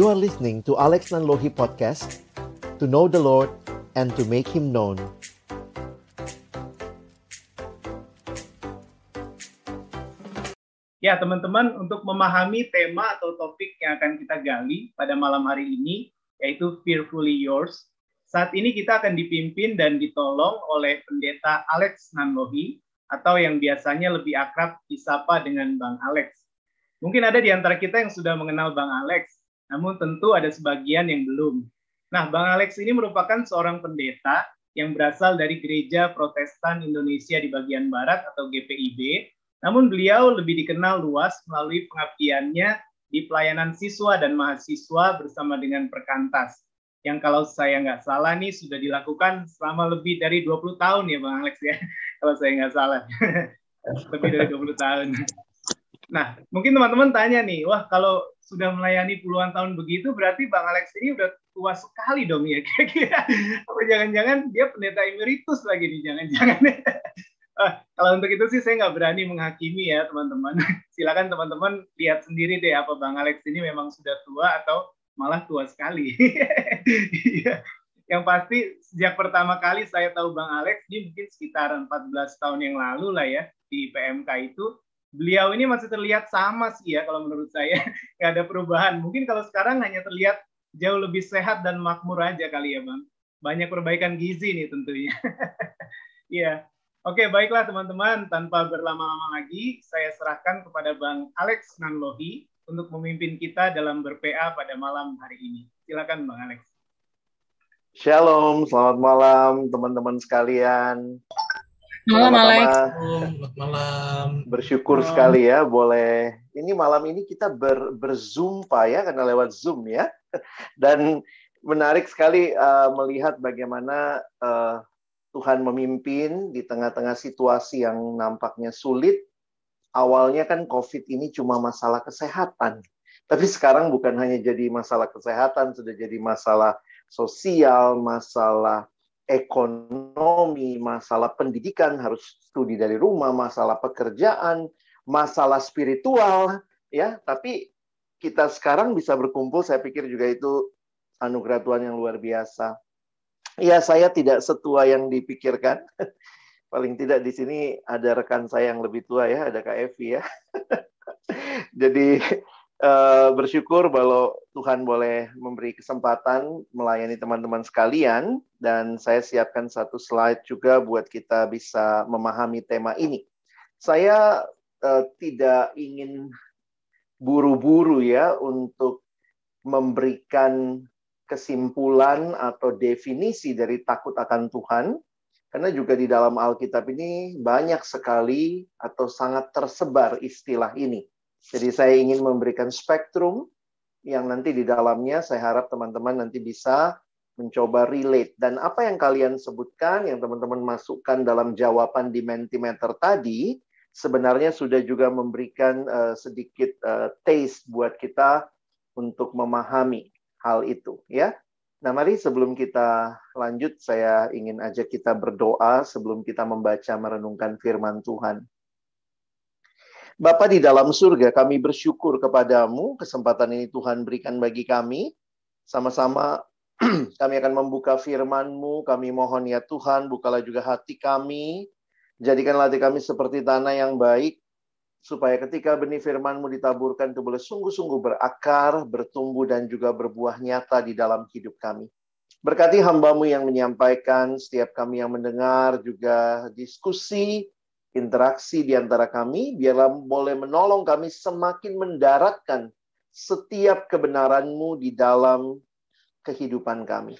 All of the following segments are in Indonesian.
You are listening to Alex Nanlohi Podcast To know the Lord and to make Him known Ya, teman-teman, untuk memahami tema atau topik yang akan kita gali pada malam hari ini, yaitu Fearfully Yours, saat ini kita akan dipimpin dan ditolong oleh pendeta Alex Nanlohi, atau yang biasanya lebih akrab disapa dengan Bang Alex. Mungkin ada di antara kita yang sudah mengenal Bang Alex, namun tentu ada sebagian yang belum. Nah, Bang Alex ini merupakan seorang pendeta yang berasal dari Gereja Protestan Indonesia di bagian Barat atau GPIB, namun beliau lebih dikenal luas melalui pengabdiannya di pelayanan siswa dan mahasiswa bersama dengan Perkantas. Yang kalau saya nggak salah nih sudah dilakukan selama lebih dari 20 tahun ya Bang Alex ya. kalau saya nggak salah. lebih dari 20 tahun. Nah, mungkin teman-teman tanya nih, wah kalau sudah melayani puluhan tahun begitu, berarti Bang Alex ini udah tua sekali dong ya kira-kira. Apa jangan-jangan dia pendeta emeritus lagi nih, jangan-jangan. Uh, kalau untuk itu sih saya nggak berani menghakimi ya teman-teman. Silakan teman-teman lihat sendiri deh apa Bang Alex ini memang sudah tua atau malah tua sekali. Iya. yang pasti sejak pertama kali saya tahu Bang Alex ini mungkin sekitar 14 tahun yang lalu lah ya di PMK itu beliau ini masih terlihat sama sih ya kalau menurut saya nggak ada perubahan. Mungkin kalau sekarang hanya terlihat jauh lebih sehat dan makmur aja kali ya Bang. Banyak perbaikan gizi nih tentunya. Iya. Oke, baiklah teman-teman. Tanpa berlama-lama lagi, saya serahkan kepada Bang Alex Nanlohi untuk memimpin kita dalam berPA pada malam hari ini. Silakan Bang Alex. Shalom, selamat malam teman-teman sekalian. Malam Alex. Selamat malam. Bersyukur malam. sekali ya boleh. Ini malam ini kita ber, berzoom pak ya karena lewat zoom ya. Dan menarik sekali uh, melihat bagaimana uh, Tuhan memimpin di tengah-tengah situasi yang nampaknya sulit. Awalnya kan COVID ini cuma masalah kesehatan. Tapi sekarang bukan hanya jadi masalah kesehatan, sudah jadi masalah sosial, masalah ekonomi, masalah pendidikan, harus studi dari rumah, masalah pekerjaan, masalah spiritual, ya. Tapi kita sekarang bisa berkumpul, saya pikir juga itu anugerah Tuhan yang luar biasa. Ya, saya tidak setua yang dipikirkan. Paling tidak di sini ada rekan saya yang lebih tua ya, ada Kak Evi ya. Jadi uh, bersyukur kalau Tuhan boleh memberi kesempatan melayani teman-teman sekalian dan saya siapkan satu slide juga buat kita bisa memahami tema ini. Saya uh, tidak ingin buru-buru ya untuk memberikan kesimpulan atau definisi dari takut akan Tuhan, karena juga di dalam Alkitab ini banyak sekali atau sangat tersebar istilah ini. Jadi saya ingin memberikan spektrum yang nanti di dalamnya saya harap teman-teman nanti bisa mencoba relate. Dan apa yang kalian sebutkan, yang teman-teman masukkan dalam jawaban di Mentimeter tadi, sebenarnya sudah juga memberikan uh, sedikit uh, taste buat kita untuk memahami hal itu ya. Nah, mari sebelum kita lanjut saya ingin ajak kita berdoa sebelum kita membaca merenungkan firman Tuhan. Bapa di dalam surga, kami bersyukur kepadamu kesempatan ini Tuhan berikan bagi kami. Sama-sama kami akan membuka firman-Mu. Kami mohon ya Tuhan, bukalah juga hati kami. Jadikanlah hati kami seperti tanah yang baik, supaya ketika benih firman-Mu ditaburkan itu boleh sungguh-sungguh berakar, bertumbuh, dan juga berbuah nyata di dalam hidup kami. Berkati hambamu yang menyampaikan, setiap kami yang mendengar, juga diskusi, interaksi di antara kami, biarlah boleh menolong kami semakin mendaratkan setiap kebenaran-Mu di dalam kehidupan kami.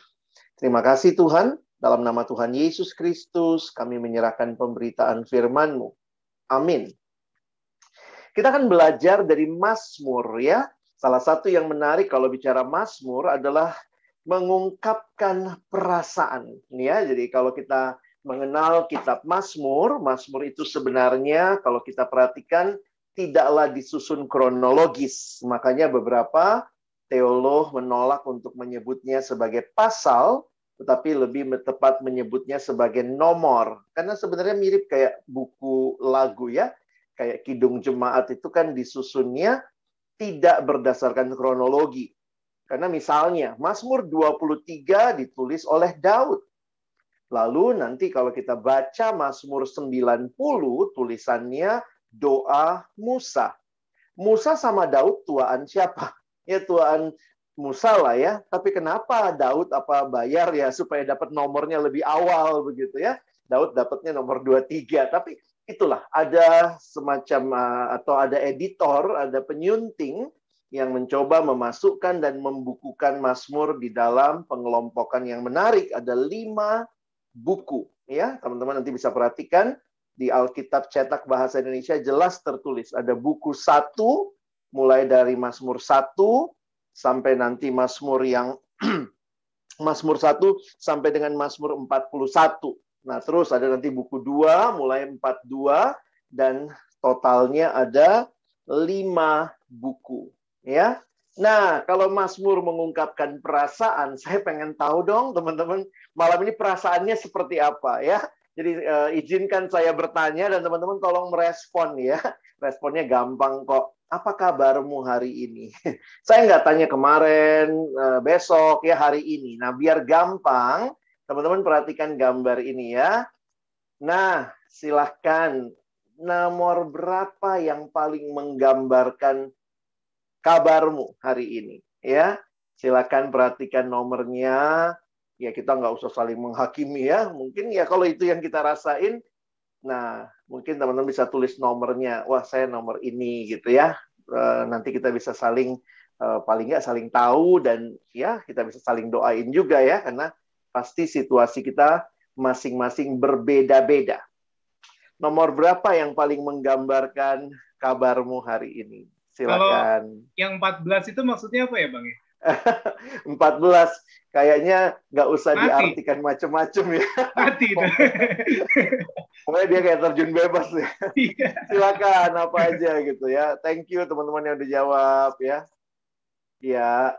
Terima kasih Tuhan, dalam nama Tuhan Yesus Kristus, kami menyerahkan pemberitaan firman-Mu. Amin. Kita akan belajar dari Mazmur ya. Salah satu yang menarik kalau bicara Mazmur adalah mengungkapkan perasaan ya. Jadi kalau kita mengenal kitab Mazmur, Mazmur itu sebenarnya kalau kita perhatikan tidaklah disusun kronologis. Makanya beberapa teolog menolak untuk menyebutnya sebagai pasal, tetapi lebih tepat menyebutnya sebagai nomor. Karena sebenarnya mirip kayak buku lagu ya kayak kidung jemaat itu kan disusunnya tidak berdasarkan kronologi. Karena misalnya Mazmur 23 ditulis oleh Daud. Lalu nanti kalau kita baca Mazmur 90 tulisannya doa Musa. Musa sama Daud tuaan siapa? Ya tuaan Musa lah ya. Tapi kenapa Daud apa bayar ya supaya dapat nomornya lebih awal begitu ya? Daud dapatnya nomor 23. Tapi itulah ada semacam uh, atau ada editor, ada penyunting yang mencoba memasukkan dan membukukan Mazmur di dalam pengelompokan yang menarik. Ada lima buku ya teman-teman nanti bisa perhatikan di Alkitab cetak bahasa Indonesia jelas tertulis ada buku satu mulai dari Mazmur 1 sampai nanti Mazmur yang Mazmur 1 sampai dengan Mazmur 41. Nah, terus ada nanti buku 2 mulai 42 dan totalnya ada 5 buku, ya. Nah, kalau Mazmur mengungkapkan perasaan, saya pengen tahu dong teman-teman, malam ini perasaannya seperti apa ya. Jadi uh, izinkan saya bertanya dan teman-teman tolong merespon ya. Responnya gampang kok. Apa kabarmu hari ini? saya nggak tanya kemarin, uh, besok ya hari ini. Nah, biar gampang, teman-teman perhatikan gambar ini ya. Nah, silahkan nomor berapa yang paling menggambarkan kabarmu hari ini ya. Silakan perhatikan nomornya. Ya kita nggak usah saling menghakimi ya. Mungkin ya kalau itu yang kita rasain nah mungkin teman-teman bisa tulis nomornya. Wah saya nomor ini gitu ya. Eh, nanti kita bisa saling eh, paling nggak saling tahu dan ya kita bisa saling doain juga ya. Karena pasti situasi kita masing-masing berbeda-beda. Nomor berapa yang paling menggambarkan kabarmu hari ini Silakan. Kalau yang 14 itu maksudnya apa ya, Bang? 14 kayaknya nggak usah Mati. diartikan macam-macam ya. Mati itu. Pokoknya dia kayak terjun bebas ya. Iya. Silakan apa aja gitu ya. Thank you teman-teman yang udah jawab ya. Ya.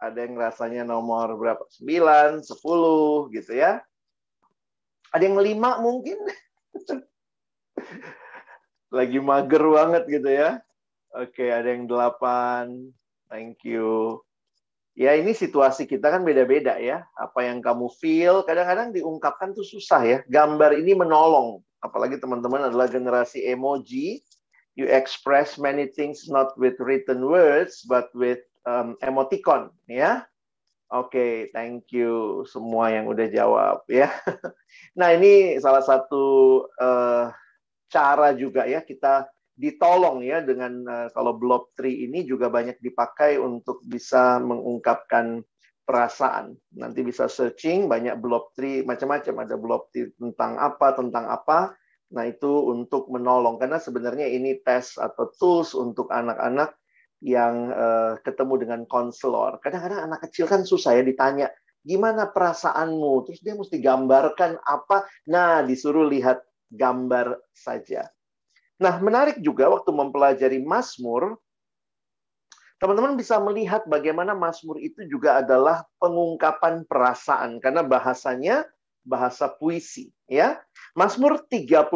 Ada yang rasanya nomor berapa? 9, 10 gitu ya. Ada yang lima mungkin. Lagi mager banget gitu ya. Oke, ada yang delapan. Thank you. Ya, ini situasi kita kan beda-beda ya. Apa yang kamu feel, kadang-kadang diungkapkan tuh susah ya. Gambar ini menolong. Apalagi teman-teman adalah generasi emoji. You express many things not with written words, but with um, emoticon. Ya, Oke, okay, thank you semua yang udah jawab ya. Nah ini salah satu uh, cara juga ya kita ditolong ya dengan uh, kalau blob tree ini juga banyak dipakai untuk bisa mengungkapkan perasaan. Nanti bisa searching banyak blob tree macam-macam ada blob tree tentang apa tentang apa. Nah, itu untuk menolong karena sebenarnya ini tes atau tools untuk anak-anak yang uh, ketemu dengan konselor. Kadang-kadang anak kecil kan susah ya ditanya, "Gimana perasaanmu?" Terus dia mesti gambarkan apa. Nah, disuruh lihat gambar saja. Nah, menarik juga waktu mempelajari Mazmur, teman-teman bisa melihat bagaimana Mazmur itu juga adalah pengungkapan perasaan karena bahasanya bahasa puisi, ya. Mazmur 34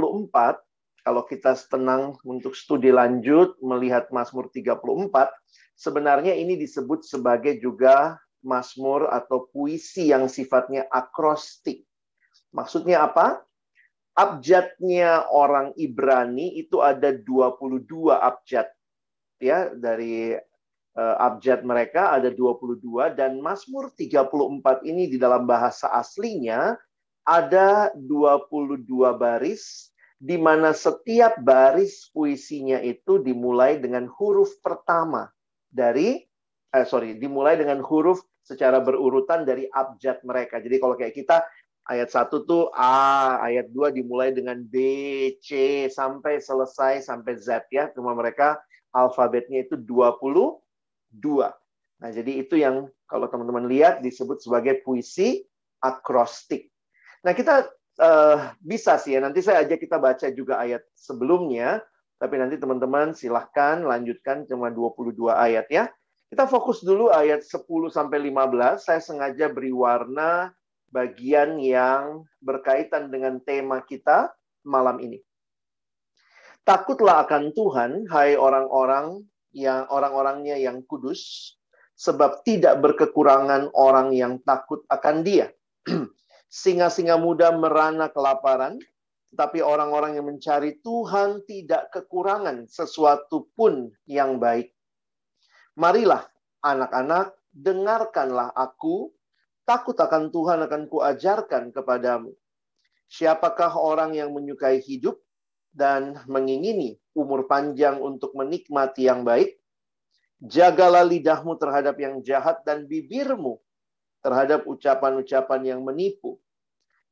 kalau kita tenang untuk studi lanjut melihat Mazmur 34, sebenarnya ini disebut sebagai juga Mazmur atau puisi yang sifatnya akrostik. Maksudnya apa? Abjadnya orang Ibrani itu ada 22 abjad ya dari uh, abjad mereka ada 22 dan Mazmur 34 ini di dalam bahasa aslinya ada 22 baris di mana setiap baris puisinya itu dimulai dengan huruf pertama dari eh, sorry dimulai dengan huruf secara berurutan dari abjad mereka. Jadi kalau kayak kita Ayat 1 tuh A, ayat 2 dimulai dengan B, C, sampai selesai sampai Z ya. Cuma mereka alfabetnya itu 22. Nah, jadi itu yang kalau teman-teman lihat disebut sebagai puisi akrostik. Nah, kita uh, bisa sih ya, nanti saya ajak kita baca juga ayat sebelumnya, tapi nanti teman-teman silahkan lanjutkan cuma 22 ayat ya. Kita fokus dulu ayat 10 sampai 15. Saya sengaja beri warna bagian yang berkaitan dengan tema kita malam ini. Takutlah akan Tuhan, hai orang-orang yang orang-orangnya yang kudus, sebab tidak berkekurangan orang yang takut akan dia. Singa-singa muda merana kelaparan, tapi orang-orang yang mencari Tuhan tidak kekurangan sesuatu pun yang baik. Marilah anak-anak, dengarkanlah aku, takut akan Tuhan akan kuajarkan kepadamu. Siapakah orang yang menyukai hidup dan mengingini umur panjang untuk menikmati yang baik? Jagalah lidahmu terhadap yang jahat dan bibirmu terhadap ucapan-ucapan yang menipu.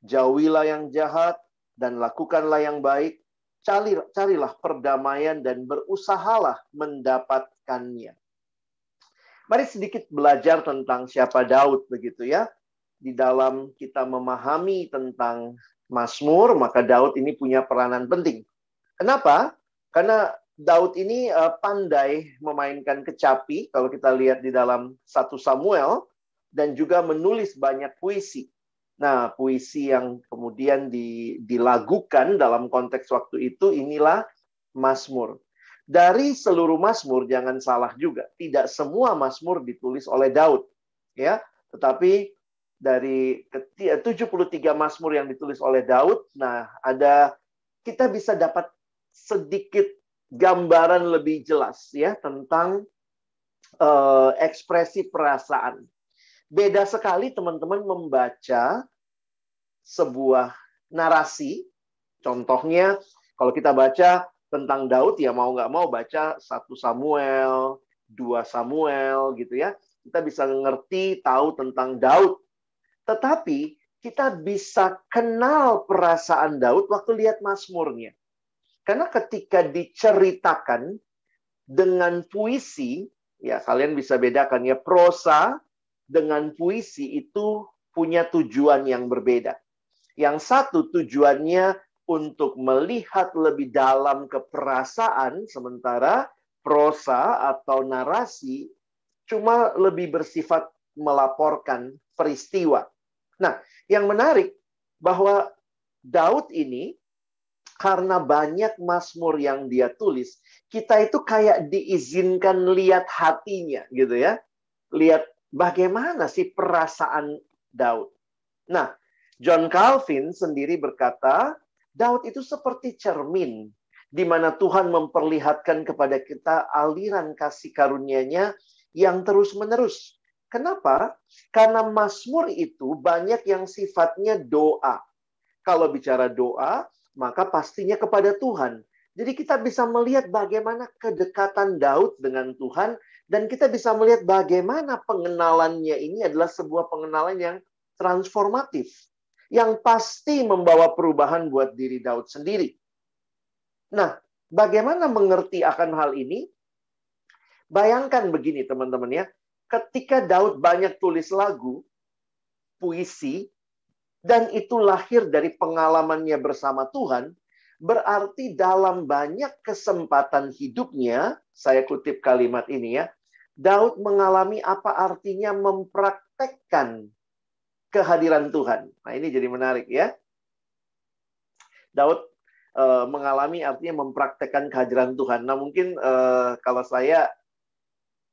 Jauhilah yang jahat dan lakukanlah yang baik. carilah perdamaian dan berusahalah mendapatkannya. Mari sedikit belajar tentang siapa Daud begitu ya. Di dalam kita memahami tentang Mazmur, maka Daud ini punya peranan penting. Kenapa? Karena Daud ini uh, pandai memainkan kecapi kalau kita lihat di dalam satu Samuel dan juga menulis banyak puisi. Nah, puisi yang kemudian dilagukan dalam konteks waktu itu inilah Mazmur. Dari seluruh Mazmur jangan salah juga, tidak semua Mazmur ditulis oleh Daud, ya. Tetapi dari 73 Mazmur yang ditulis oleh Daud, nah ada kita bisa dapat sedikit gambaran lebih jelas ya tentang uh, ekspresi perasaan beda sekali teman-teman membaca sebuah narasi. Contohnya, kalau kita baca tentang Daud, ya mau nggak mau baca satu Samuel, dua Samuel gitu ya. Kita bisa ngerti, tahu tentang Daud. Tetapi kita bisa kenal perasaan Daud waktu lihat Mazmurnya. Karena ketika diceritakan dengan puisi, ya kalian bisa bedakan ya prosa dengan puisi itu punya tujuan yang berbeda. Yang satu tujuannya untuk melihat lebih dalam keperasaan, sementara prosa atau narasi cuma lebih bersifat melaporkan peristiwa. Nah, yang menarik bahwa Daud ini karena banyak mazmur yang dia tulis, kita itu kayak diizinkan lihat hatinya gitu ya. Lihat bagaimana sih perasaan Daud. Nah, John Calvin sendiri berkata, Daud itu seperti cermin di mana Tuhan memperlihatkan kepada kita aliran kasih karunia-Nya yang terus-menerus. Kenapa? Karena Mazmur itu banyak yang sifatnya doa. Kalau bicara doa, maka pastinya kepada Tuhan. Jadi kita bisa melihat bagaimana kedekatan Daud dengan Tuhan dan kita bisa melihat bagaimana pengenalannya ini adalah sebuah pengenalan yang transformatif. Yang pasti membawa perubahan buat diri Daud sendiri. Nah, bagaimana mengerti akan hal ini? Bayangkan begini teman-teman ya. Ketika Daud banyak tulis lagu, puisi, dan itu lahir dari pengalamannya bersama Tuhan, berarti dalam banyak kesempatan hidupnya, saya kutip kalimat ini ya, Daud mengalami apa artinya mempraktekkan kehadiran Tuhan. Nah, ini jadi menarik ya. Daud uh, mengalami artinya mempraktekkan kehadiran Tuhan. Nah, mungkin uh, kalau saya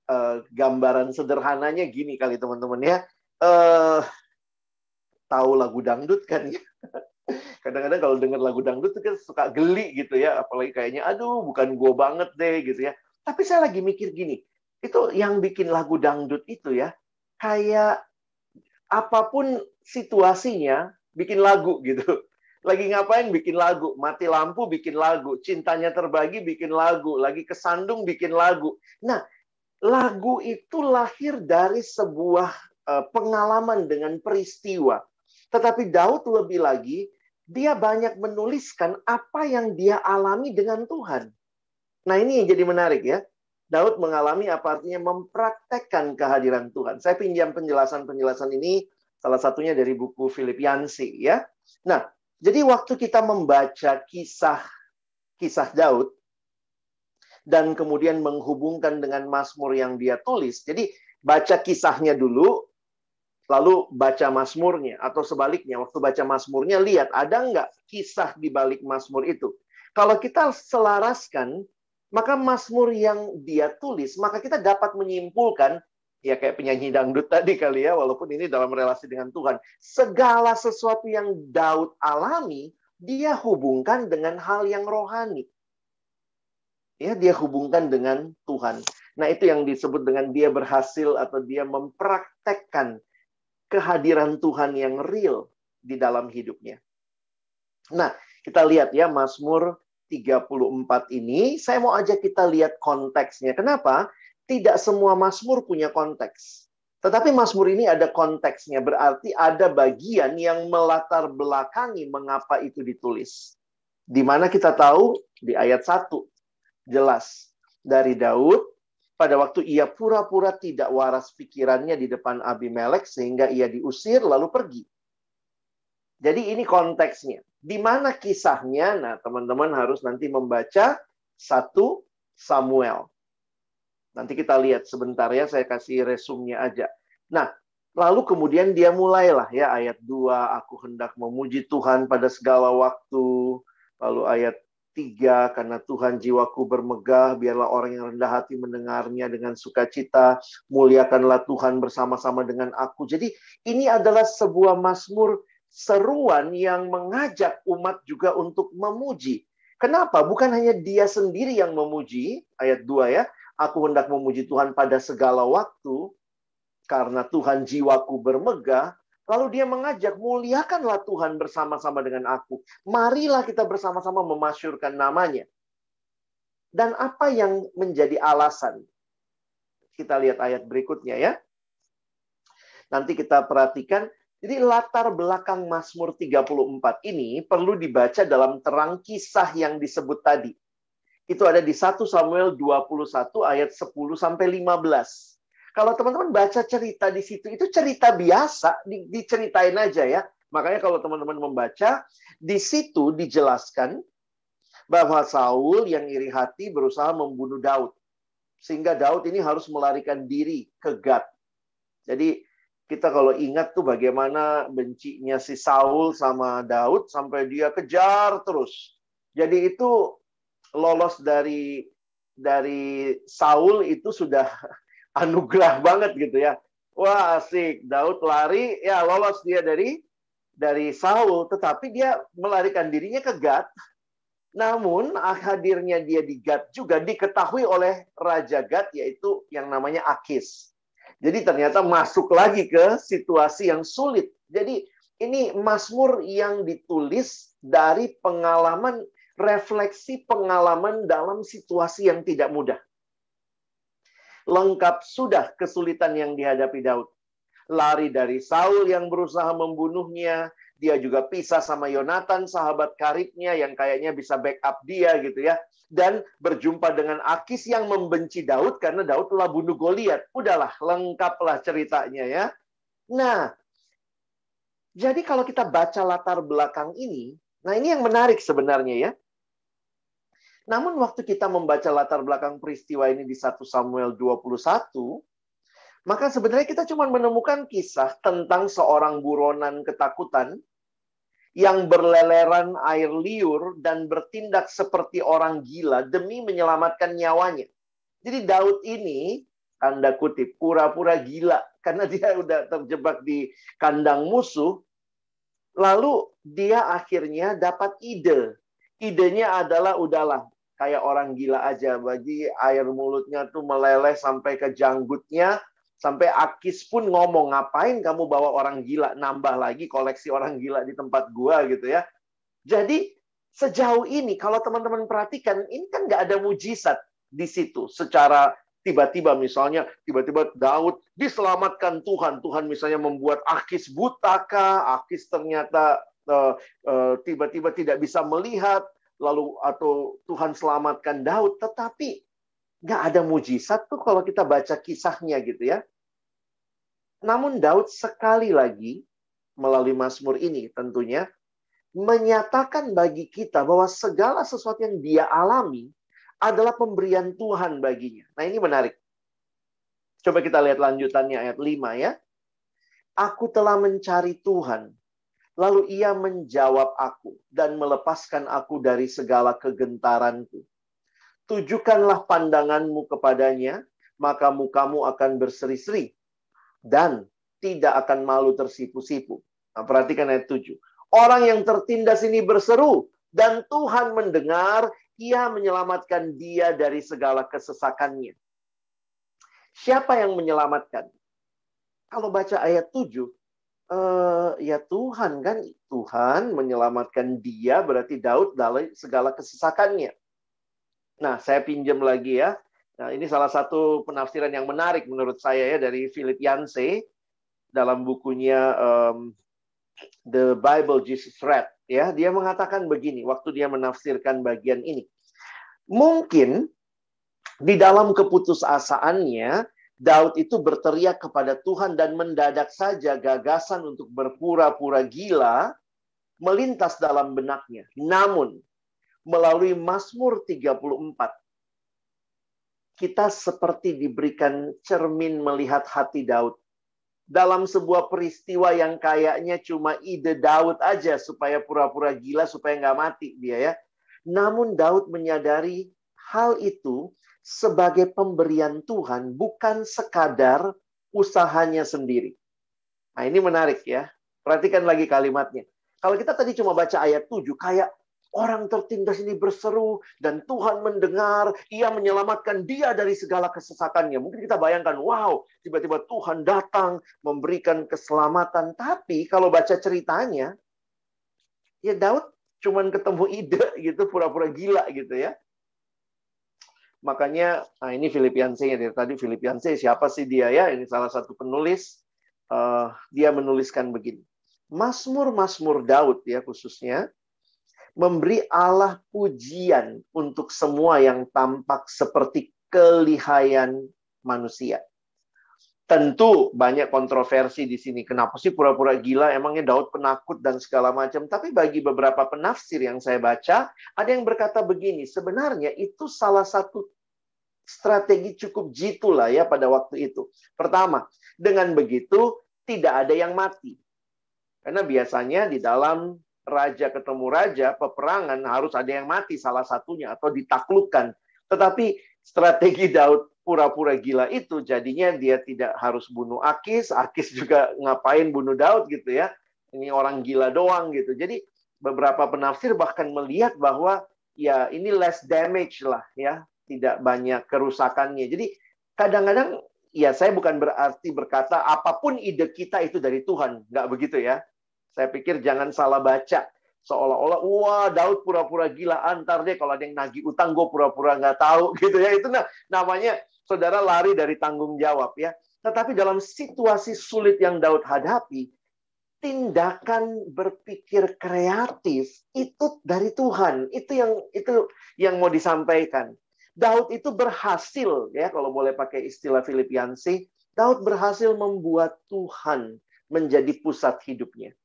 uh, gambaran sederhananya gini kali teman-teman ya. Uh, tahu lagu dangdut kan ya. Kadang-kadang kalau dengar lagu dangdut itu kan suka geli gitu ya, apalagi kayaknya aduh bukan gue banget deh gitu ya. Tapi saya lagi mikir gini, itu yang bikin lagu dangdut itu ya kayak apa pun situasinya bikin lagu gitu. Lagi ngapain bikin lagu? Mati lampu bikin lagu. Cintanya terbagi bikin lagu. Lagi kesandung bikin lagu. Nah lagu itu lahir dari sebuah uh, pengalaman dengan peristiwa. Tetapi Daud lebih lagi dia banyak menuliskan apa yang dia alami dengan Tuhan. Nah ini yang jadi menarik ya Daud mengalami apa artinya mempraktekkan kehadiran Tuhan. Saya pinjam penjelasan-penjelasan ini salah satunya dari buku Philip Yancey ya. Nah, jadi waktu kita membaca kisah kisah Daud dan kemudian menghubungkan dengan Mazmur yang dia tulis. Jadi baca kisahnya dulu lalu baca Mazmurnya atau sebaliknya waktu baca Mazmurnya lihat ada nggak kisah di balik Mazmur itu. Kalau kita selaraskan maka Mazmur yang dia tulis, maka kita dapat menyimpulkan Ya kayak penyanyi dangdut tadi kali ya, walaupun ini dalam relasi dengan Tuhan. Segala sesuatu yang Daud alami, dia hubungkan dengan hal yang rohani. Ya, dia hubungkan dengan Tuhan. Nah, itu yang disebut dengan dia berhasil atau dia mempraktekkan kehadiran Tuhan yang real di dalam hidupnya. Nah, kita lihat ya Mazmur 34 ini, saya mau ajak kita lihat konteksnya. Kenapa? Tidak semua Mazmur punya konteks. Tetapi Mazmur ini ada konteksnya, berarti ada bagian yang melatar belakangi mengapa itu ditulis. Di mana kita tahu di ayat 1 jelas dari Daud pada waktu ia pura-pura tidak waras pikirannya di depan Abimelek sehingga ia diusir lalu pergi. Jadi ini konteksnya. Di mana kisahnya? Nah, teman-teman harus nanti membaca satu Samuel. Nanti kita lihat sebentar ya, saya kasih resumnya aja. Nah, lalu kemudian dia mulailah ya ayat 2, aku hendak memuji Tuhan pada segala waktu. Lalu ayat 3, karena Tuhan jiwaku bermegah, biarlah orang yang rendah hati mendengarnya dengan sukacita, muliakanlah Tuhan bersama-sama dengan aku. Jadi ini adalah sebuah mazmur seruan yang mengajak umat juga untuk memuji. Kenapa? Bukan hanya dia sendiri yang memuji, ayat 2 ya, aku hendak memuji Tuhan pada segala waktu, karena Tuhan jiwaku bermegah, lalu dia mengajak, muliakanlah Tuhan bersama-sama dengan aku. Marilah kita bersama-sama memasyurkan namanya. Dan apa yang menjadi alasan? Kita lihat ayat berikutnya ya. Nanti kita perhatikan jadi latar belakang Mazmur 34 ini perlu dibaca dalam terang kisah yang disebut tadi. Itu ada di 1 Samuel 21 ayat 10 sampai 15. Kalau teman-teman baca cerita di situ, itu cerita biasa, di, diceritain aja ya. Makanya kalau teman-teman membaca, di situ dijelaskan bahwa Saul yang iri hati berusaha membunuh Daud. Sehingga Daud ini harus melarikan diri ke Gad. Jadi kita kalau ingat tuh bagaimana bencinya si Saul sama Daud sampai dia kejar terus. Jadi itu lolos dari dari Saul itu sudah anugerah banget gitu ya. Wah asik, Daud lari, ya lolos dia dari dari Saul, tetapi dia melarikan dirinya ke Gad. Namun hadirnya dia di Gad juga diketahui oleh Raja Gad yaitu yang namanya Akis. Jadi ternyata masuk lagi ke situasi yang sulit. Jadi ini Mazmur yang ditulis dari pengalaman refleksi pengalaman dalam situasi yang tidak mudah. Lengkap sudah kesulitan yang dihadapi Daud. Lari dari Saul yang berusaha membunuhnya, dia juga pisah sama Yonatan, sahabat karibnya yang kayaknya bisa backup dia gitu ya. Dan berjumpa dengan Akis yang membenci Daud karena Daud telah bunuh Goliat. Udahlah, lengkaplah ceritanya ya. Nah, jadi kalau kita baca latar belakang ini, nah ini yang menarik sebenarnya ya. Namun waktu kita membaca latar belakang peristiwa ini di 1 Samuel 21, maka sebenarnya kita cuma menemukan kisah tentang seorang buronan ketakutan yang berleleran air liur dan bertindak seperti orang gila demi menyelamatkan nyawanya. Jadi Daud ini tanda kutip pura-pura gila karena dia udah terjebak di kandang musuh. Lalu dia akhirnya dapat ide. Idenya adalah udahlah kayak orang gila aja bagi air mulutnya tuh meleleh sampai ke janggutnya Sampai Akis pun ngomong, ngapain kamu bawa orang gila, nambah lagi koleksi orang gila di tempat gua gitu ya. Jadi sejauh ini kalau teman-teman perhatikan, ini kan nggak ada mujizat di situ. Secara tiba-tiba misalnya tiba-tiba Daud diselamatkan Tuhan. Tuhan misalnya membuat Akis butaka Akis ternyata uh, uh, tiba-tiba tidak bisa melihat lalu atau Tuhan selamatkan Daud. Tetapi nggak ada mujizat tuh kalau kita baca kisahnya gitu ya. Namun Daud sekali lagi melalui Mazmur ini tentunya menyatakan bagi kita bahwa segala sesuatu yang dia alami adalah pemberian Tuhan baginya. Nah ini menarik. Coba kita lihat lanjutannya ayat 5 ya. Aku telah mencari Tuhan, lalu ia menjawab aku dan melepaskan aku dari segala kegentaranku tujukanlah pandanganmu kepadanya, maka mukamu akan berseri-seri dan tidak akan malu tersipu-sipu. Nah, perhatikan ayat 7. Orang yang tertindas ini berseru dan Tuhan mendengar, ia menyelamatkan dia dari segala kesesakannya. Siapa yang menyelamatkan? Kalau baca ayat 7, uh, ya Tuhan kan Tuhan menyelamatkan dia berarti Daud dari segala kesesakannya. Nah, saya pinjam lagi ya. Nah, ini salah satu penafsiran yang menarik menurut saya ya dari Philip Yancey dalam bukunya um, The Bible Jesus Read ya. Dia mengatakan begini waktu dia menafsirkan bagian ini. Mungkin di dalam keputusasaannya Daud itu berteriak kepada Tuhan dan mendadak saja gagasan untuk berpura-pura gila melintas dalam benaknya. Namun, melalui Mazmur 34, kita seperti diberikan cermin melihat hati Daud. Dalam sebuah peristiwa yang kayaknya cuma ide Daud aja supaya pura-pura gila supaya nggak mati dia ya. Namun Daud menyadari hal itu sebagai pemberian Tuhan, bukan sekadar usahanya sendiri. Nah, ini menarik ya. Perhatikan lagi kalimatnya. Kalau kita tadi cuma baca ayat 7, kayak orang tertindas ini berseru dan Tuhan mendengar, ia menyelamatkan dia dari segala kesesakannya. Mungkin kita bayangkan, wow, tiba-tiba Tuhan datang memberikan keselamatan. Tapi kalau baca ceritanya, ya Daud cuman ketemu ide gitu, pura-pura gila gitu ya. Makanya, nah ini Filipianse ya dari tadi Filipianse siapa sih dia ya? Ini salah satu penulis. Uh, dia menuliskan begini. Mazmur-mazmur Daud ya khususnya memberi Allah pujian untuk semua yang tampak seperti kelihayan manusia. Tentu banyak kontroversi di sini. Kenapa sih pura-pura gila? Emangnya Daud penakut dan segala macam. Tapi bagi beberapa penafsir yang saya baca, ada yang berkata begini. Sebenarnya itu salah satu strategi cukup jitu lah ya pada waktu itu. Pertama, dengan begitu tidak ada yang mati. Karena biasanya di dalam raja ketemu raja, peperangan harus ada yang mati salah satunya atau ditaklukkan. Tetapi strategi Daud pura-pura gila itu jadinya dia tidak harus bunuh Akis, Akis juga ngapain bunuh Daud gitu ya. Ini orang gila doang gitu. Jadi beberapa penafsir bahkan melihat bahwa ya ini less damage lah ya tidak banyak kerusakannya. Jadi kadang-kadang ya saya bukan berarti berkata apa pun ide kita itu dari Tuhan, nggak begitu ya. Saya pikir jangan salah baca seolah-olah wah Daud pura-pura gila antar deh kalau ada yang nagih utang gue pura-pura nggak tahu gitu ya itu nah, namanya saudara lari dari tanggung jawab ya. Tetapi dalam situasi sulit yang Daud hadapi, tindakan berpikir kreatif itu dari Tuhan. Itu yang itu yang mau disampaikan. Daud itu berhasil ya kalau boleh pakai istilah Filipiansi, Daud berhasil membuat Tuhan menjadi pusat hidupnya.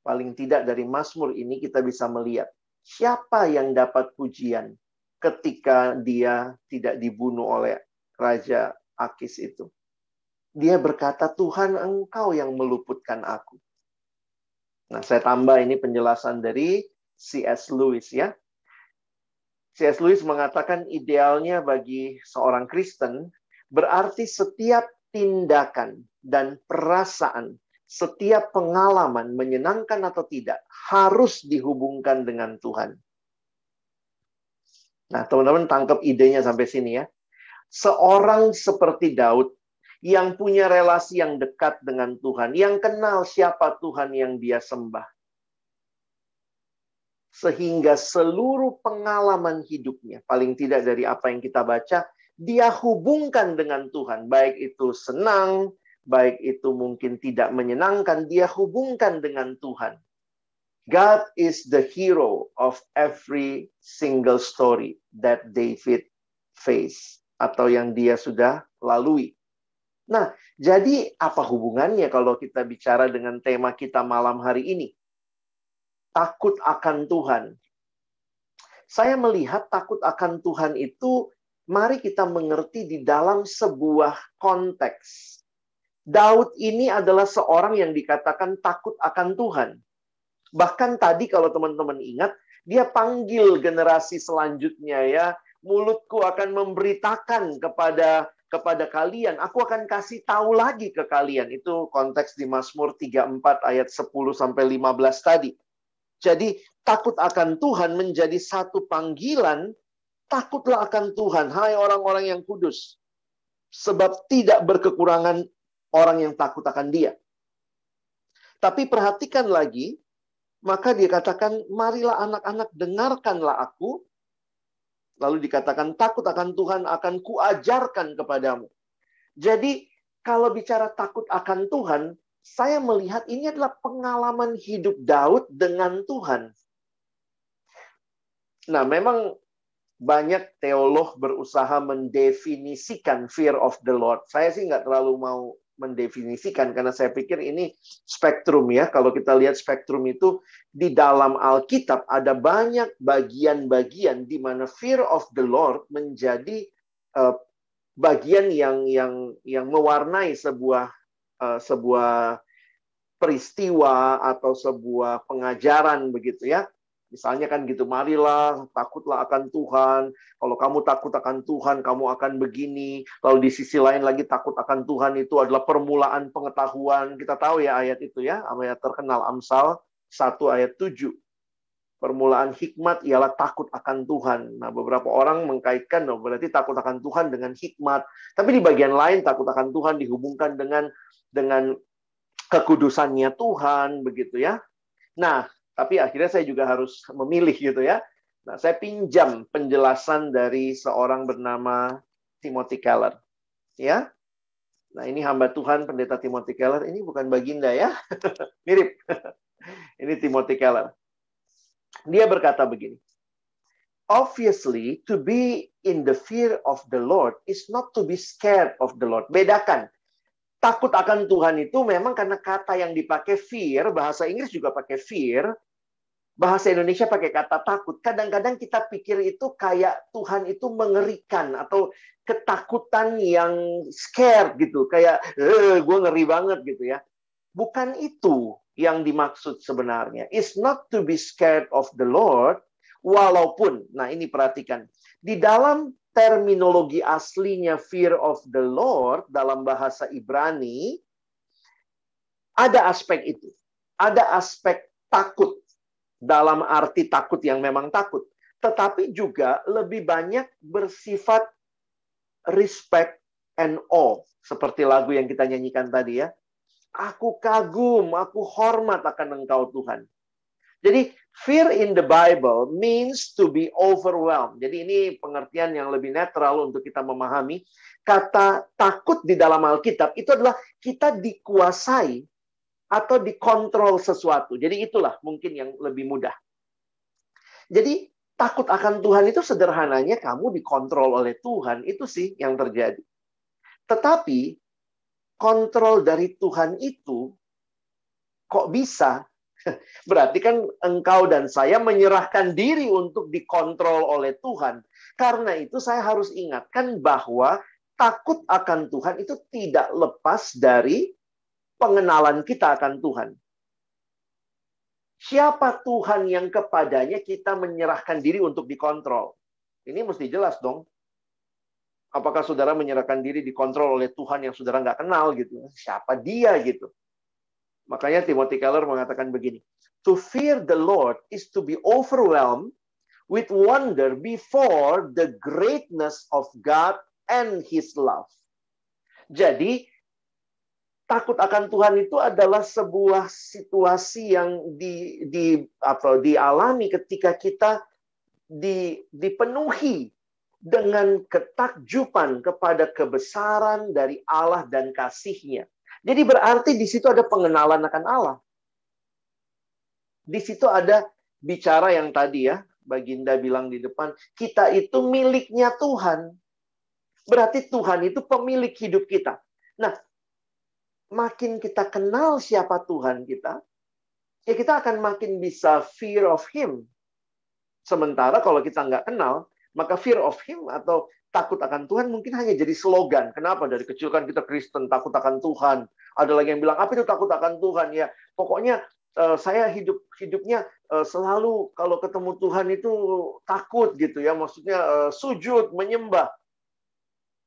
Paling tidak dari Mazmur ini kita bisa melihat siapa yang dapat pujian ketika dia tidak dibunuh oleh Raja Akis itu. Dia berkata, Tuhan engkau yang meluputkan aku. Nah, saya tambah ini penjelasan dari C.S. Lewis ya. C.S. Lewis mengatakan idealnya bagi seorang Kristen berarti setiap tindakan dan perasaan, setiap pengalaman menyenangkan atau tidak harus dihubungkan dengan Tuhan. Nah, teman-teman tangkap idenya sampai sini ya. Seorang seperti Daud yang punya relasi yang dekat dengan Tuhan, yang kenal siapa Tuhan yang dia sembah sehingga seluruh pengalaman hidupnya, paling tidak dari apa yang kita baca, dia hubungkan dengan Tuhan, baik itu senang, baik itu mungkin tidak menyenangkan, dia hubungkan dengan Tuhan. God is the hero of every single story that David face atau yang dia sudah lalui. Nah, jadi apa hubungannya kalau kita bicara dengan tema kita malam hari ini? takut akan Tuhan. Saya melihat takut akan Tuhan itu, mari kita mengerti di dalam sebuah konteks. Daud ini adalah seorang yang dikatakan takut akan Tuhan. Bahkan tadi kalau teman-teman ingat, dia panggil generasi selanjutnya ya, mulutku akan memberitakan kepada kepada kalian, aku akan kasih tahu lagi ke kalian. Itu konteks di Mazmur 34 ayat 10 sampai 15 tadi. Jadi takut akan Tuhan menjadi satu panggilan, takutlah akan Tuhan, hai orang-orang yang kudus. Sebab tidak berkekurangan orang yang takut akan dia. Tapi perhatikan lagi, maka dia katakan, marilah anak-anak dengarkanlah aku, Lalu dikatakan takut akan Tuhan akan kuajarkan kepadamu. Jadi kalau bicara takut akan Tuhan, saya melihat ini adalah pengalaman hidup Daud dengan Tuhan. Nah, memang banyak teolog berusaha mendefinisikan fear of the Lord. Saya sih nggak terlalu mau mendefinisikan karena saya pikir ini spektrum ya. Kalau kita lihat spektrum itu di dalam Alkitab ada banyak bagian-bagian di mana fear of the Lord menjadi uh, bagian yang yang yang mewarnai sebuah uh, sebuah peristiwa atau sebuah pengajaran begitu ya. Misalnya kan gitu, marilah takutlah akan Tuhan. Kalau kamu takut akan Tuhan, kamu akan begini. Lalu di sisi lain lagi takut akan Tuhan itu adalah permulaan pengetahuan. Kita tahu ya ayat itu ya, ayat terkenal Amsal 1 ayat 7. Permulaan hikmat ialah takut akan Tuhan. Nah, beberapa orang mengkaitkan, oh, berarti takut akan Tuhan dengan hikmat. Tapi di bagian lain takut akan Tuhan dihubungkan dengan dengan kekudusannya Tuhan, begitu ya. Nah, tapi akhirnya saya juga harus memilih gitu ya. Nah, saya pinjam penjelasan dari seorang bernama Timothy Keller. Ya. Nah, ini hamba Tuhan pendeta Timothy Keller. Ini bukan baginda ya. Mirip. ini Timothy Keller. Dia berkata begini. Obviously, to be in the fear of the Lord is not to be scared of the Lord. Bedakan takut akan Tuhan itu memang karena kata yang dipakai fear, bahasa Inggris juga pakai fear, bahasa Indonesia pakai kata takut. Kadang-kadang kita pikir itu kayak Tuhan itu mengerikan atau ketakutan yang scare gitu, kayak eh gue ngeri banget gitu ya. Bukan itu yang dimaksud sebenarnya. It's not to be scared of the Lord, walaupun, nah ini perhatikan, di dalam terminologi aslinya fear of the Lord dalam bahasa Ibrani, ada aspek itu. Ada aspek takut dalam arti takut yang memang takut, tetapi juga lebih banyak bersifat respect and awe, seperti lagu yang kita nyanyikan tadi ya. Aku kagum, aku hormat akan Engkau Tuhan. Jadi fear in the Bible means to be overwhelmed. Jadi ini pengertian yang lebih netral untuk kita memahami. Kata takut di dalam Alkitab itu adalah kita dikuasai atau dikontrol sesuatu. Jadi itulah mungkin yang lebih mudah. Jadi takut akan Tuhan itu sederhananya kamu dikontrol oleh Tuhan, itu sih yang terjadi. Tetapi kontrol dari Tuhan itu kok bisa? Berarti kan engkau dan saya menyerahkan diri untuk dikontrol oleh Tuhan. Karena itu saya harus ingatkan bahwa takut akan Tuhan itu tidak lepas dari pengenalan kita akan Tuhan. Siapa Tuhan yang kepadanya kita menyerahkan diri untuk dikontrol? Ini mesti jelas dong. Apakah saudara menyerahkan diri dikontrol oleh Tuhan yang saudara nggak kenal gitu? Siapa dia gitu? Makanya Timothy Keller mengatakan begini. To fear the Lord is to be overwhelmed with wonder before the greatness of God and His love. Jadi takut akan Tuhan itu adalah sebuah situasi yang di, di apa dialami ketika kita di, dipenuhi dengan ketakjuban kepada kebesaran dari Allah dan kasihnya. Jadi berarti di situ ada pengenalan akan Allah. Di situ ada bicara yang tadi ya, Baginda bilang di depan, kita itu miliknya Tuhan. Berarti Tuhan itu pemilik hidup kita. Nah, makin kita kenal siapa Tuhan kita, ya kita akan makin bisa fear of Him. Sementara kalau kita nggak kenal, maka fear of Him atau takut akan Tuhan mungkin hanya jadi slogan. Kenapa? Dari kecil kan kita Kristen, takut akan Tuhan. Ada lagi yang bilang, apa itu takut akan Tuhan? Ya, pokoknya uh, saya hidup hidupnya uh, selalu kalau ketemu Tuhan itu takut gitu ya, maksudnya uh, sujud, menyembah.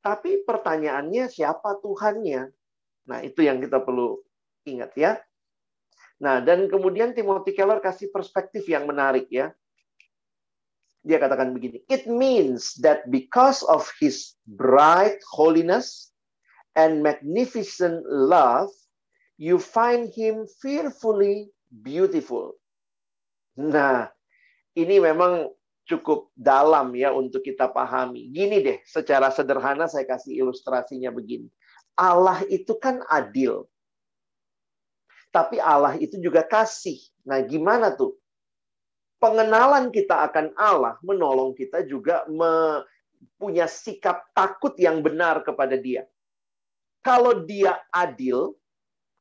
Tapi pertanyaannya siapa Tuhannya? Nah, itu yang kita perlu ingat ya. Nah, dan kemudian Timothy Keller kasih perspektif yang menarik ya. Dia katakan begini, it means that because of his bright holiness and magnificent love, you find him fearfully beautiful. Nah, ini memang cukup dalam ya untuk kita pahami. Gini deh, secara sederhana saya kasih ilustrasinya begini. Allah itu kan adil. Tapi Allah itu juga kasih. Nah, gimana tuh? Pengenalan kita akan Allah menolong kita juga punya sikap takut yang benar kepada Dia. Kalau Dia adil,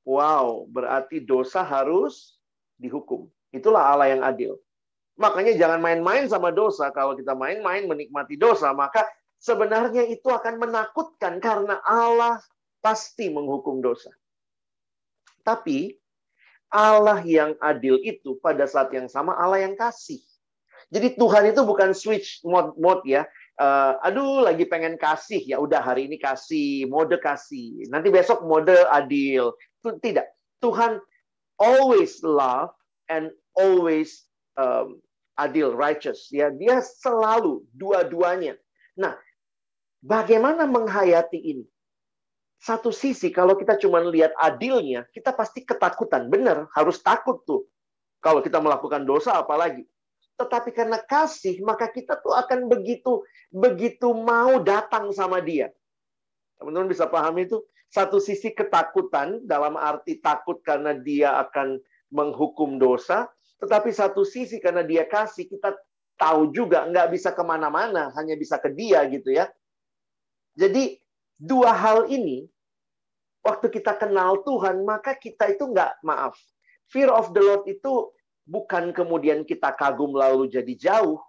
wow, berarti dosa harus dihukum. Itulah Allah yang adil. Makanya jangan main-main sama dosa. Kalau kita main-main menikmati dosa, maka sebenarnya itu akan menakutkan karena Allah pasti menghukum dosa. Tapi Allah yang adil itu pada saat yang sama Allah yang kasih. Jadi Tuhan itu bukan switch mode mode ya. Uh, aduh lagi pengen kasih. Ya udah hari ini kasih mode kasih. Nanti besok mode adil. Tidak. Tuhan always love and always um, adil righteous. Ya dia selalu dua-duanya. Nah bagaimana menghayati ini satu sisi kalau kita cuma lihat adilnya, kita pasti ketakutan. Benar, harus takut tuh. Kalau kita melakukan dosa apalagi. Tetapi karena kasih, maka kita tuh akan begitu begitu mau datang sama dia. Teman-teman bisa pahami itu? Satu sisi ketakutan dalam arti takut karena dia akan menghukum dosa. Tetapi satu sisi karena dia kasih, kita tahu juga nggak bisa ke mana-mana, hanya bisa ke dia gitu ya. Jadi dua hal ini waktu kita kenal Tuhan, maka kita itu nggak maaf. Fear of the Lord itu bukan kemudian kita kagum lalu jadi jauh,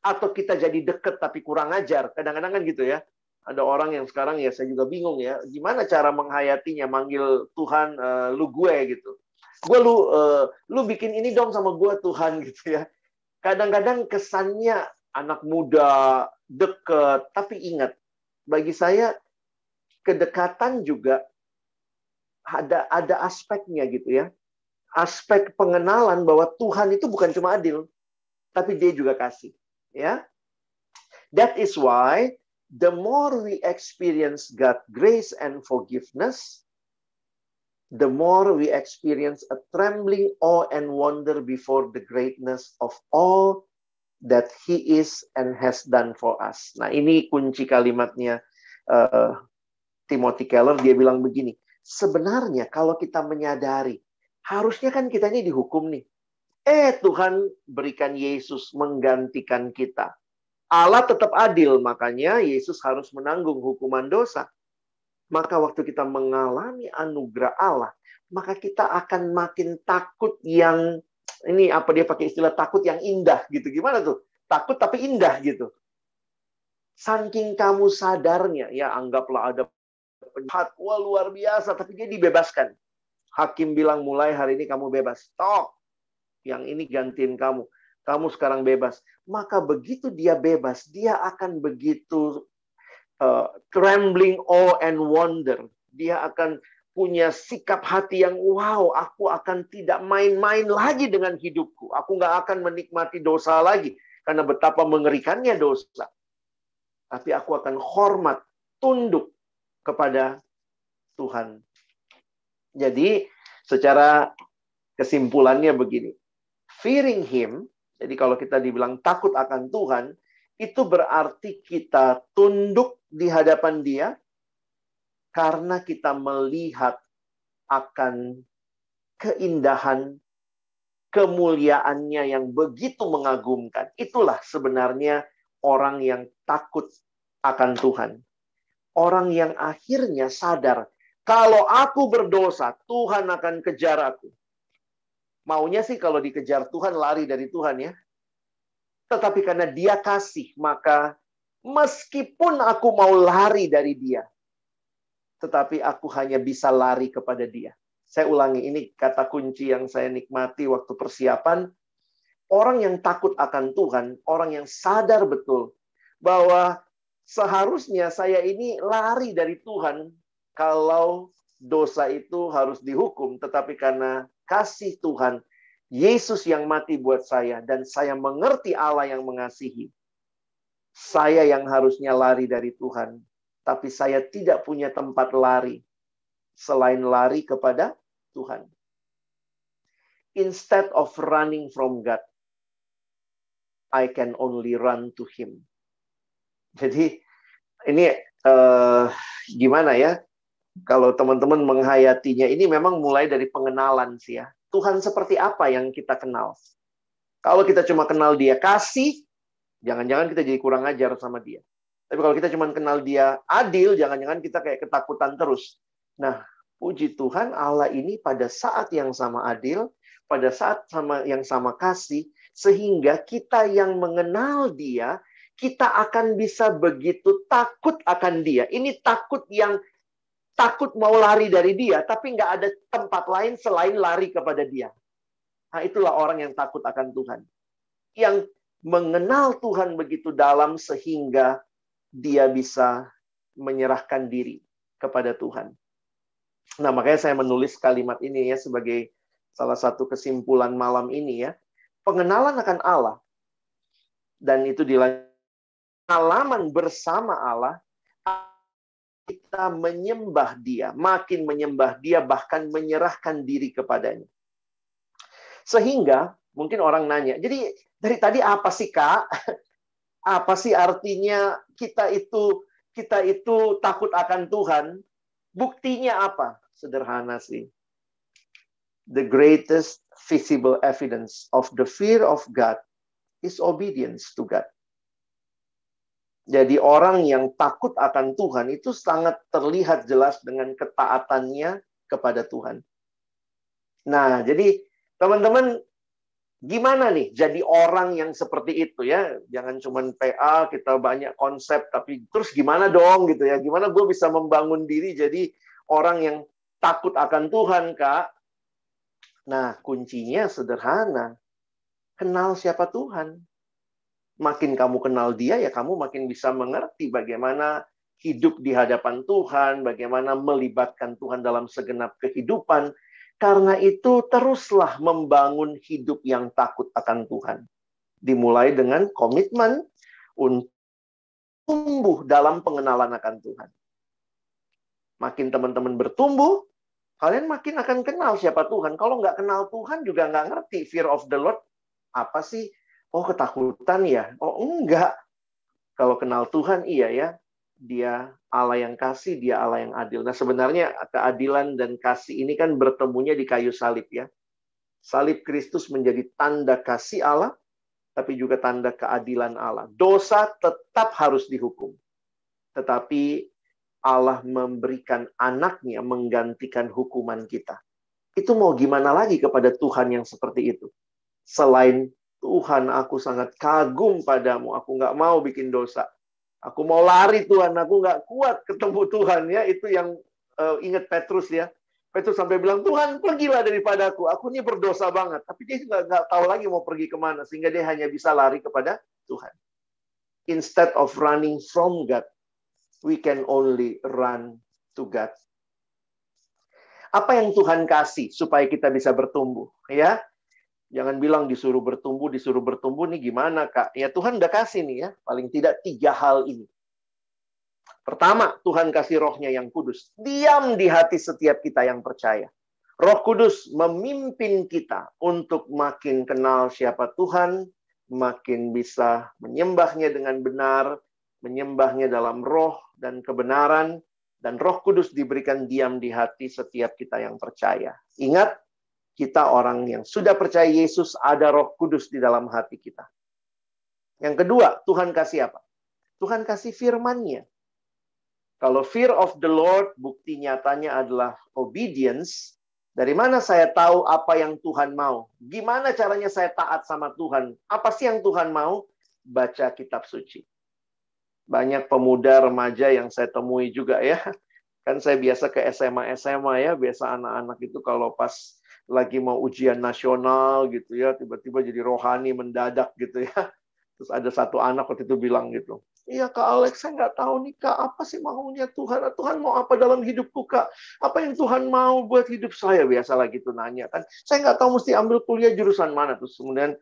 atau kita jadi deket tapi kurang ajar. Kadang-kadang kan gitu ya. Ada orang yang sekarang ya saya juga bingung ya, gimana cara menghayatinya, manggil Tuhan uh, lu gue gitu. Gue lu uh, lu bikin ini dong sama gue Tuhan gitu ya. Kadang-kadang kesannya anak muda, deket, tapi ingat, bagi saya kedekatan juga ada ada aspeknya gitu ya. Aspek pengenalan bahwa Tuhan itu bukan cuma adil, tapi dia juga kasih, ya. That is why the more we experience God grace and forgiveness, the more we experience a trembling awe and wonder before the greatness of all that He is and has done for us. Nah, ini kunci kalimatnya uh, Timothy Keller. Dia bilang begini, sebenarnya kalau kita menyadari, harusnya kan kita ini dihukum nih. Eh, Tuhan berikan Yesus menggantikan kita. Allah tetap adil, makanya Yesus harus menanggung hukuman dosa. Maka waktu kita mengalami anugerah Allah, maka kita akan makin takut yang ini apa dia pakai istilah takut yang indah gitu. Gimana tuh? Takut tapi indah gitu. Saking kamu sadarnya, ya anggaplah ada penjahat, wah luar biasa, tapi dia dibebaskan. Hakim bilang mulai hari ini kamu bebas. Stop. Yang ini gantiin kamu. Kamu sekarang bebas. Maka begitu dia bebas, dia akan begitu uh, trembling awe and wonder. Dia akan punya sikap hati yang wow, aku akan tidak main-main lagi dengan hidupku. Aku nggak akan menikmati dosa lagi karena betapa mengerikannya dosa. Tapi aku akan hormat, tunduk kepada Tuhan. Jadi secara kesimpulannya begini. Fearing him, jadi kalau kita dibilang takut akan Tuhan, itu berarti kita tunduk di hadapan dia karena kita melihat akan keindahan kemuliaannya yang begitu mengagumkan. Itulah sebenarnya orang yang takut akan Tuhan orang yang akhirnya sadar, kalau aku berdosa, Tuhan akan kejar aku. Maunya sih kalau dikejar Tuhan lari dari Tuhan ya. Tetapi karena dia kasih, maka meskipun aku mau lari dari dia, tetapi aku hanya bisa lari kepada dia. Saya ulangi, ini kata kunci yang saya nikmati waktu persiapan. Orang yang takut akan Tuhan, orang yang sadar betul bahwa seharusnya saya ini lari dari Tuhan kalau dosa itu harus dihukum, tetapi karena kasih Tuhan, Yesus yang mati buat saya, dan saya mengerti Allah yang mengasihi. Saya yang harusnya lari dari Tuhan, tapi saya tidak punya tempat lari selain lari kepada Tuhan. Instead of running from God, I can only run to Him. Jadi ini uh, gimana ya? Kalau teman-teman menghayatinya, ini memang mulai dari pengenalan sih ya. Tuhan seperti apa yang kita kenal? Kalau kita cuma kenal dia kasih, jangan-jangan kita jadi kurang ajar sama dia. Tapi kalau kita cuma kenal dia adil, jangan-jangan kita kayak ketakutan terus. Nah, puji Tuhan Allah ini pada saat yang sama adil, pada saat sama yang sama kasih, sehingga kita yang mengenal dia, kita akan bisa begitu takut akan dia. Ini takut yang takut mau lari dari dia, tapi nggak ada tempat lain selain lari kepada dia. Nah, itulah orang yang takut akan Tuhan. Yang mengenal Tuhan begitu dalam sehingga dia bisa menyerahkan diri kepada Tuhan. Nah, makanya saya menulis kalimat ini ya sebagai salah satu kesimpulan malam ini ya. Pengenalan akan Allah dan itu dilanjutkan pengalaman bersama Allah kita menyembah dia, makin menyembah dia, bahkan menyerahkan diri kepadanya. Sehingga mungkin orang nanya, jadi dari tadi apa sih kak? Apa sih artinya kita itu kita itu takut akan Tuhan? Buktinya apa? Sederhana sih. The greatest visible evidence of the fear of God is obedience to God. Jadi orang yang takut akan Tuhan itu sangat terlihat jelas dengan ketaatannya kepada Tuhan. Nah, jadi teman-teman gimana nih jadi orang yang seperti itu ya? Jangan cuma PA kita banyak konsep tapi terus gimana dong gitu ya? Gimana gue bisa membangun diri jadi orang yang takut akan Tuhan, Kak? Nah, kuncinya sederhana. Kenal siapa Tuhan makin kamu kenal dia, ya kamu makin bisa mengerti bagaimana hidup di hadapan Tuhan, bagaimana melibatkan Tuhan dalam segenap kehidupan. Karena itu teruslah membangun hidup yang takut akan Tuhan. Dimulai dengan komitmen untuk tumbuh dalam pengenalan akan Tuhan. Makin teman-teman bertumbuh, kalian makin akan kenal siapa Tuhan. Kalau nggak kenal Tuhan juga nggak ngerti fear of the Lord apa sih Oh, ketakutan ya? Oh, enggak. Kalau kenal Tuhan, iya ya. Dia Allah yang kasih, dia Allah yang adil. Nah, sebenarnya keadilan dan kasih ini kan bertemunya di kayu salib ya. Salib Kristus menjadi tanda kasih Allah, tapi juga tanda keadilan Allah. Dosa tetap harus dihukum. Tetapi Allah memberikan anaknya menggantikan hukuman kita. Itu mau gimana lagi kepada Tuhan yang seperti itu? Selain Tuhan, aku sangat kagum padamu. Aku nggak mau bikin dosa. Aku mau lari Tuhan. Aku nggak kuat ketemu Tuhan ya. Itu yang uh, ingat Petrus ya. Petrus sampai bilang, Tuhan pergilah daripadaku. Aku ini berdosa banget. Tapi dia nggak, nggak tahu lagi mau pergi ke mana. Sehingga dia hanya bisa lari kepada Tuhan. Instead of running from God, we can only run to God. Apa yang Tuhan kasih supaya kita bisa bertumbuh? Ya, Jangan bilang disuruh bertumbuh, disuruh bertumbuh nih gimana kak? Ya Tuhan udah kasih nih ya, paling tidak tiga hal ini. Pertama, Tuhan kasih rohnya yang kudus. Diam di hati setiap kita yang percaya. Roh kudus memimpin kita untuk makin kenal siapa Tuhan, makin bisa menyembahnya dengan benar, menyembahnya dalam roh dan kebenaran, dan roh kudus diberikan diam di hati setiap kita yang percaya. Ingat, kita orang yang sudah percaya Yesus ada Roh Kudus di dalam hati kita. Yang kedua, Tuhan kasih apa? Tuhan kasih firman-Nya. Kalau fear of the Lord bukti nyatanya adalah obedience. Dari mana saya tahu apa yang Tuhan mau? Gimana caranya saya taat sama Tuhan? Apa sih yang Tuhan mau? Baca kitab suci. Banyak pemuda remaja yang saya temui juga ya. Kan saya biasa ke SMA-SMA ya, biasa anak-anak itu kalau pas lagi mau ujian nasional gitu ya, tiba-tiba jadi rohani mendadak gitu ya. Terus ada satu anak waktu itu bilang gitu, Iya Kak Alex, saya nggak tahu nih Kak, apa sih maunya Tuhan? Tuhan mau apa dalam hidupku Kak? Apa yang Tuhan mau buat hidup saya? Biasalah gitu nanya kan. Saya nggak tahu mesti ambil kuliah jurusan mana. Terus kemudian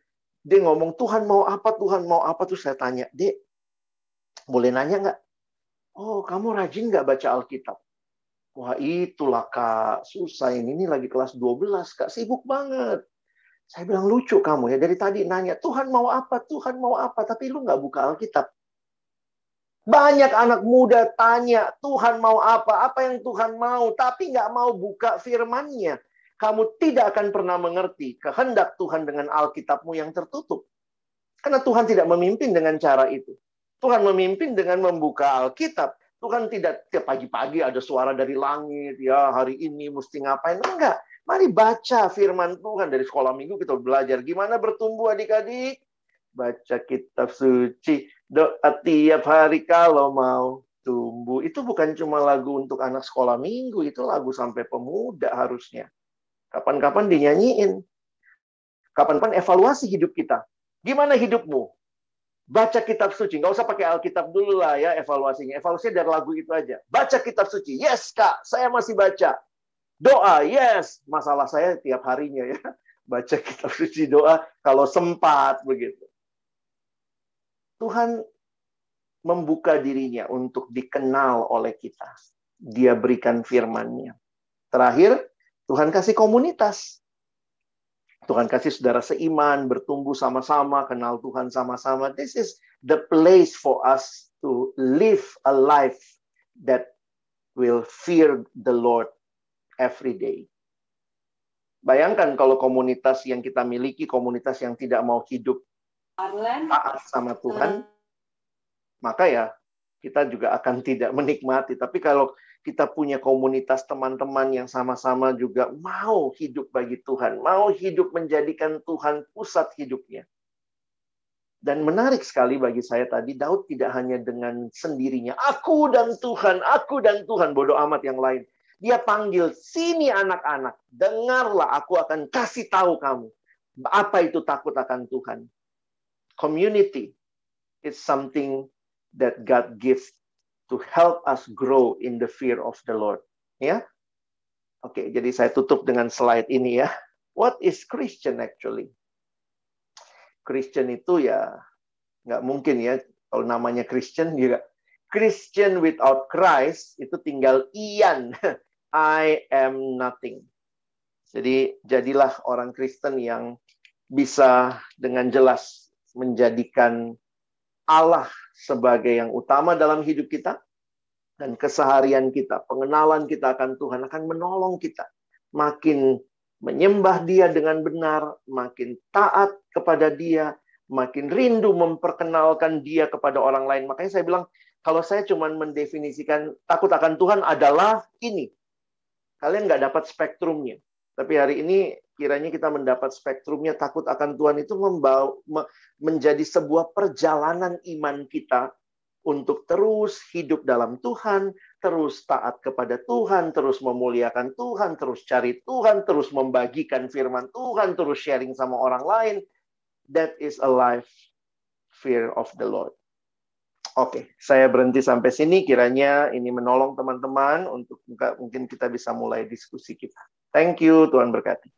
dia ngomong, Tuhan mau apa? Tuhan mau apa? Terus saya tanya, Dek, boleh nanya nggak? Oh, kamu rajin nggak baca Alkitab? Wah itulah kak, susah ini, ini lagi kelas 12, kak sibuk banget. Saya bilang lucu kamu ya, dari tadi nanya, Tuhan mau apa, Tuhan mau apa, tapi lu nggak buka Alkitab. Banyak anak muda tanya, Tuhan mau apa, apa yang Tuhan mau, tapi nggak mau buka firmannya. Kamu tidak akan pernah mengerti kehendak Tuhan dengan Alkitabmu yang tertutup. Karena Tuhan tidak memimpin dengan cara itu. Tuhan memimpin dengan membuka Alkitab. Tuhan tidak tiap pagi-pagi ada suara dari langit, ya hari ini mesti ngapain. Enggak. Mari baca firman Tuhan dari sekolah minggu kita belajar gimana bertumbuh adik-adik. Baca kitab suci, doa tiap hari kalau mau tumbuh. Itu bukan cuma lagu untuk anak sekolah minggu, itu lagu sampai pemuda harusnya. Kapan-kapan dinyanyiin. Kapan-kapan evaluasi hidup kita. Gimana hidupmu? Baca kitab suci. Nggak usah pakai Alkitab dulu lah ya evaluasinya. Evaluasinya dari lagu itu aja. Baca kitab suci. Yes, Kak. Saya masih baca. Doa. Yes. Masalah saya tiap harinya ya. Baca kitab suci doa kalau sempat begitu. Tuhan membuka dirinya untuk dikenal oleh kita. Dia berikan firman-Nya. Terakhir, Tuhan kasih komunitas. Tuhan kasih saudara seiman, bertumbuh sama-sama, kenal Tuhan sama-sama. This is the place for us to live a life that will fear the Lord every day. Bayangkan kalau komunitas yang kita miliki, komunitas yang tidak mau hidup taat sama Tuhan, maka ya kita juga akan tidak menikmati. Tapi kalau kita punya komunitas teman-teman yang sama-sama juga mau hidup bagi Tuhan, mau hidup menjadikan Tuhan pusat hidupnya. Dan menarik sekali bagi saya tadi, Daud tidak hanya dengan sendirinya, aku dan Tuhan, aku dan Tuhan, bodoh amat yang lain. Dia panggil, sini anak-anak, dengarlah aku akan kasih tahu kamu. Apa itu takut akan Tuhan? Community is something that God gives to help us grow in the fear of the Lord. Ya. Oke, jadi saya tutup dengan slide ini ya. What is Christian actually? Christian itu ya nggak mungkin ya kalau namanya Christian juga Christian without Christ itu tinggal Ian. I am nothing. Jadi jadilah orang Kristen yang bisa dengan jelas menjadikan Allah sebagai yang utama dalam hidup kita dan keseharian kita, pengenalan kita akan Tuhan akan menolong kita makin menyembah Dia dengan benar, makin taat kepada Dia, makin rindu memperkenalkan Dia kepada orang lain. Makanya saya bilang, kalau saya cuma mendefinisikan takut akan Tuhan adalah ini. Kalian nggak dapat spektrumnya. Tapi hari ini kiranya kita mendapat spektrumnya takut akan Tuhan itu membawa menjadi sebuah perjalanan iman kita untuk terus hidup dalam Tuhan, terus taat kepada Tuhan, terus memuliakan Tuhan, terus cari Tuhan, terus membagikan firman Tuhan, terus sharing sama orang lain. That is a life fear of the Lord. Oke, saya berhenti sampai sini. Kiranya ini menolong teman-teman untuk mungkin kita bisa mulai diskusi kita. Thank you, Tuhan berkati.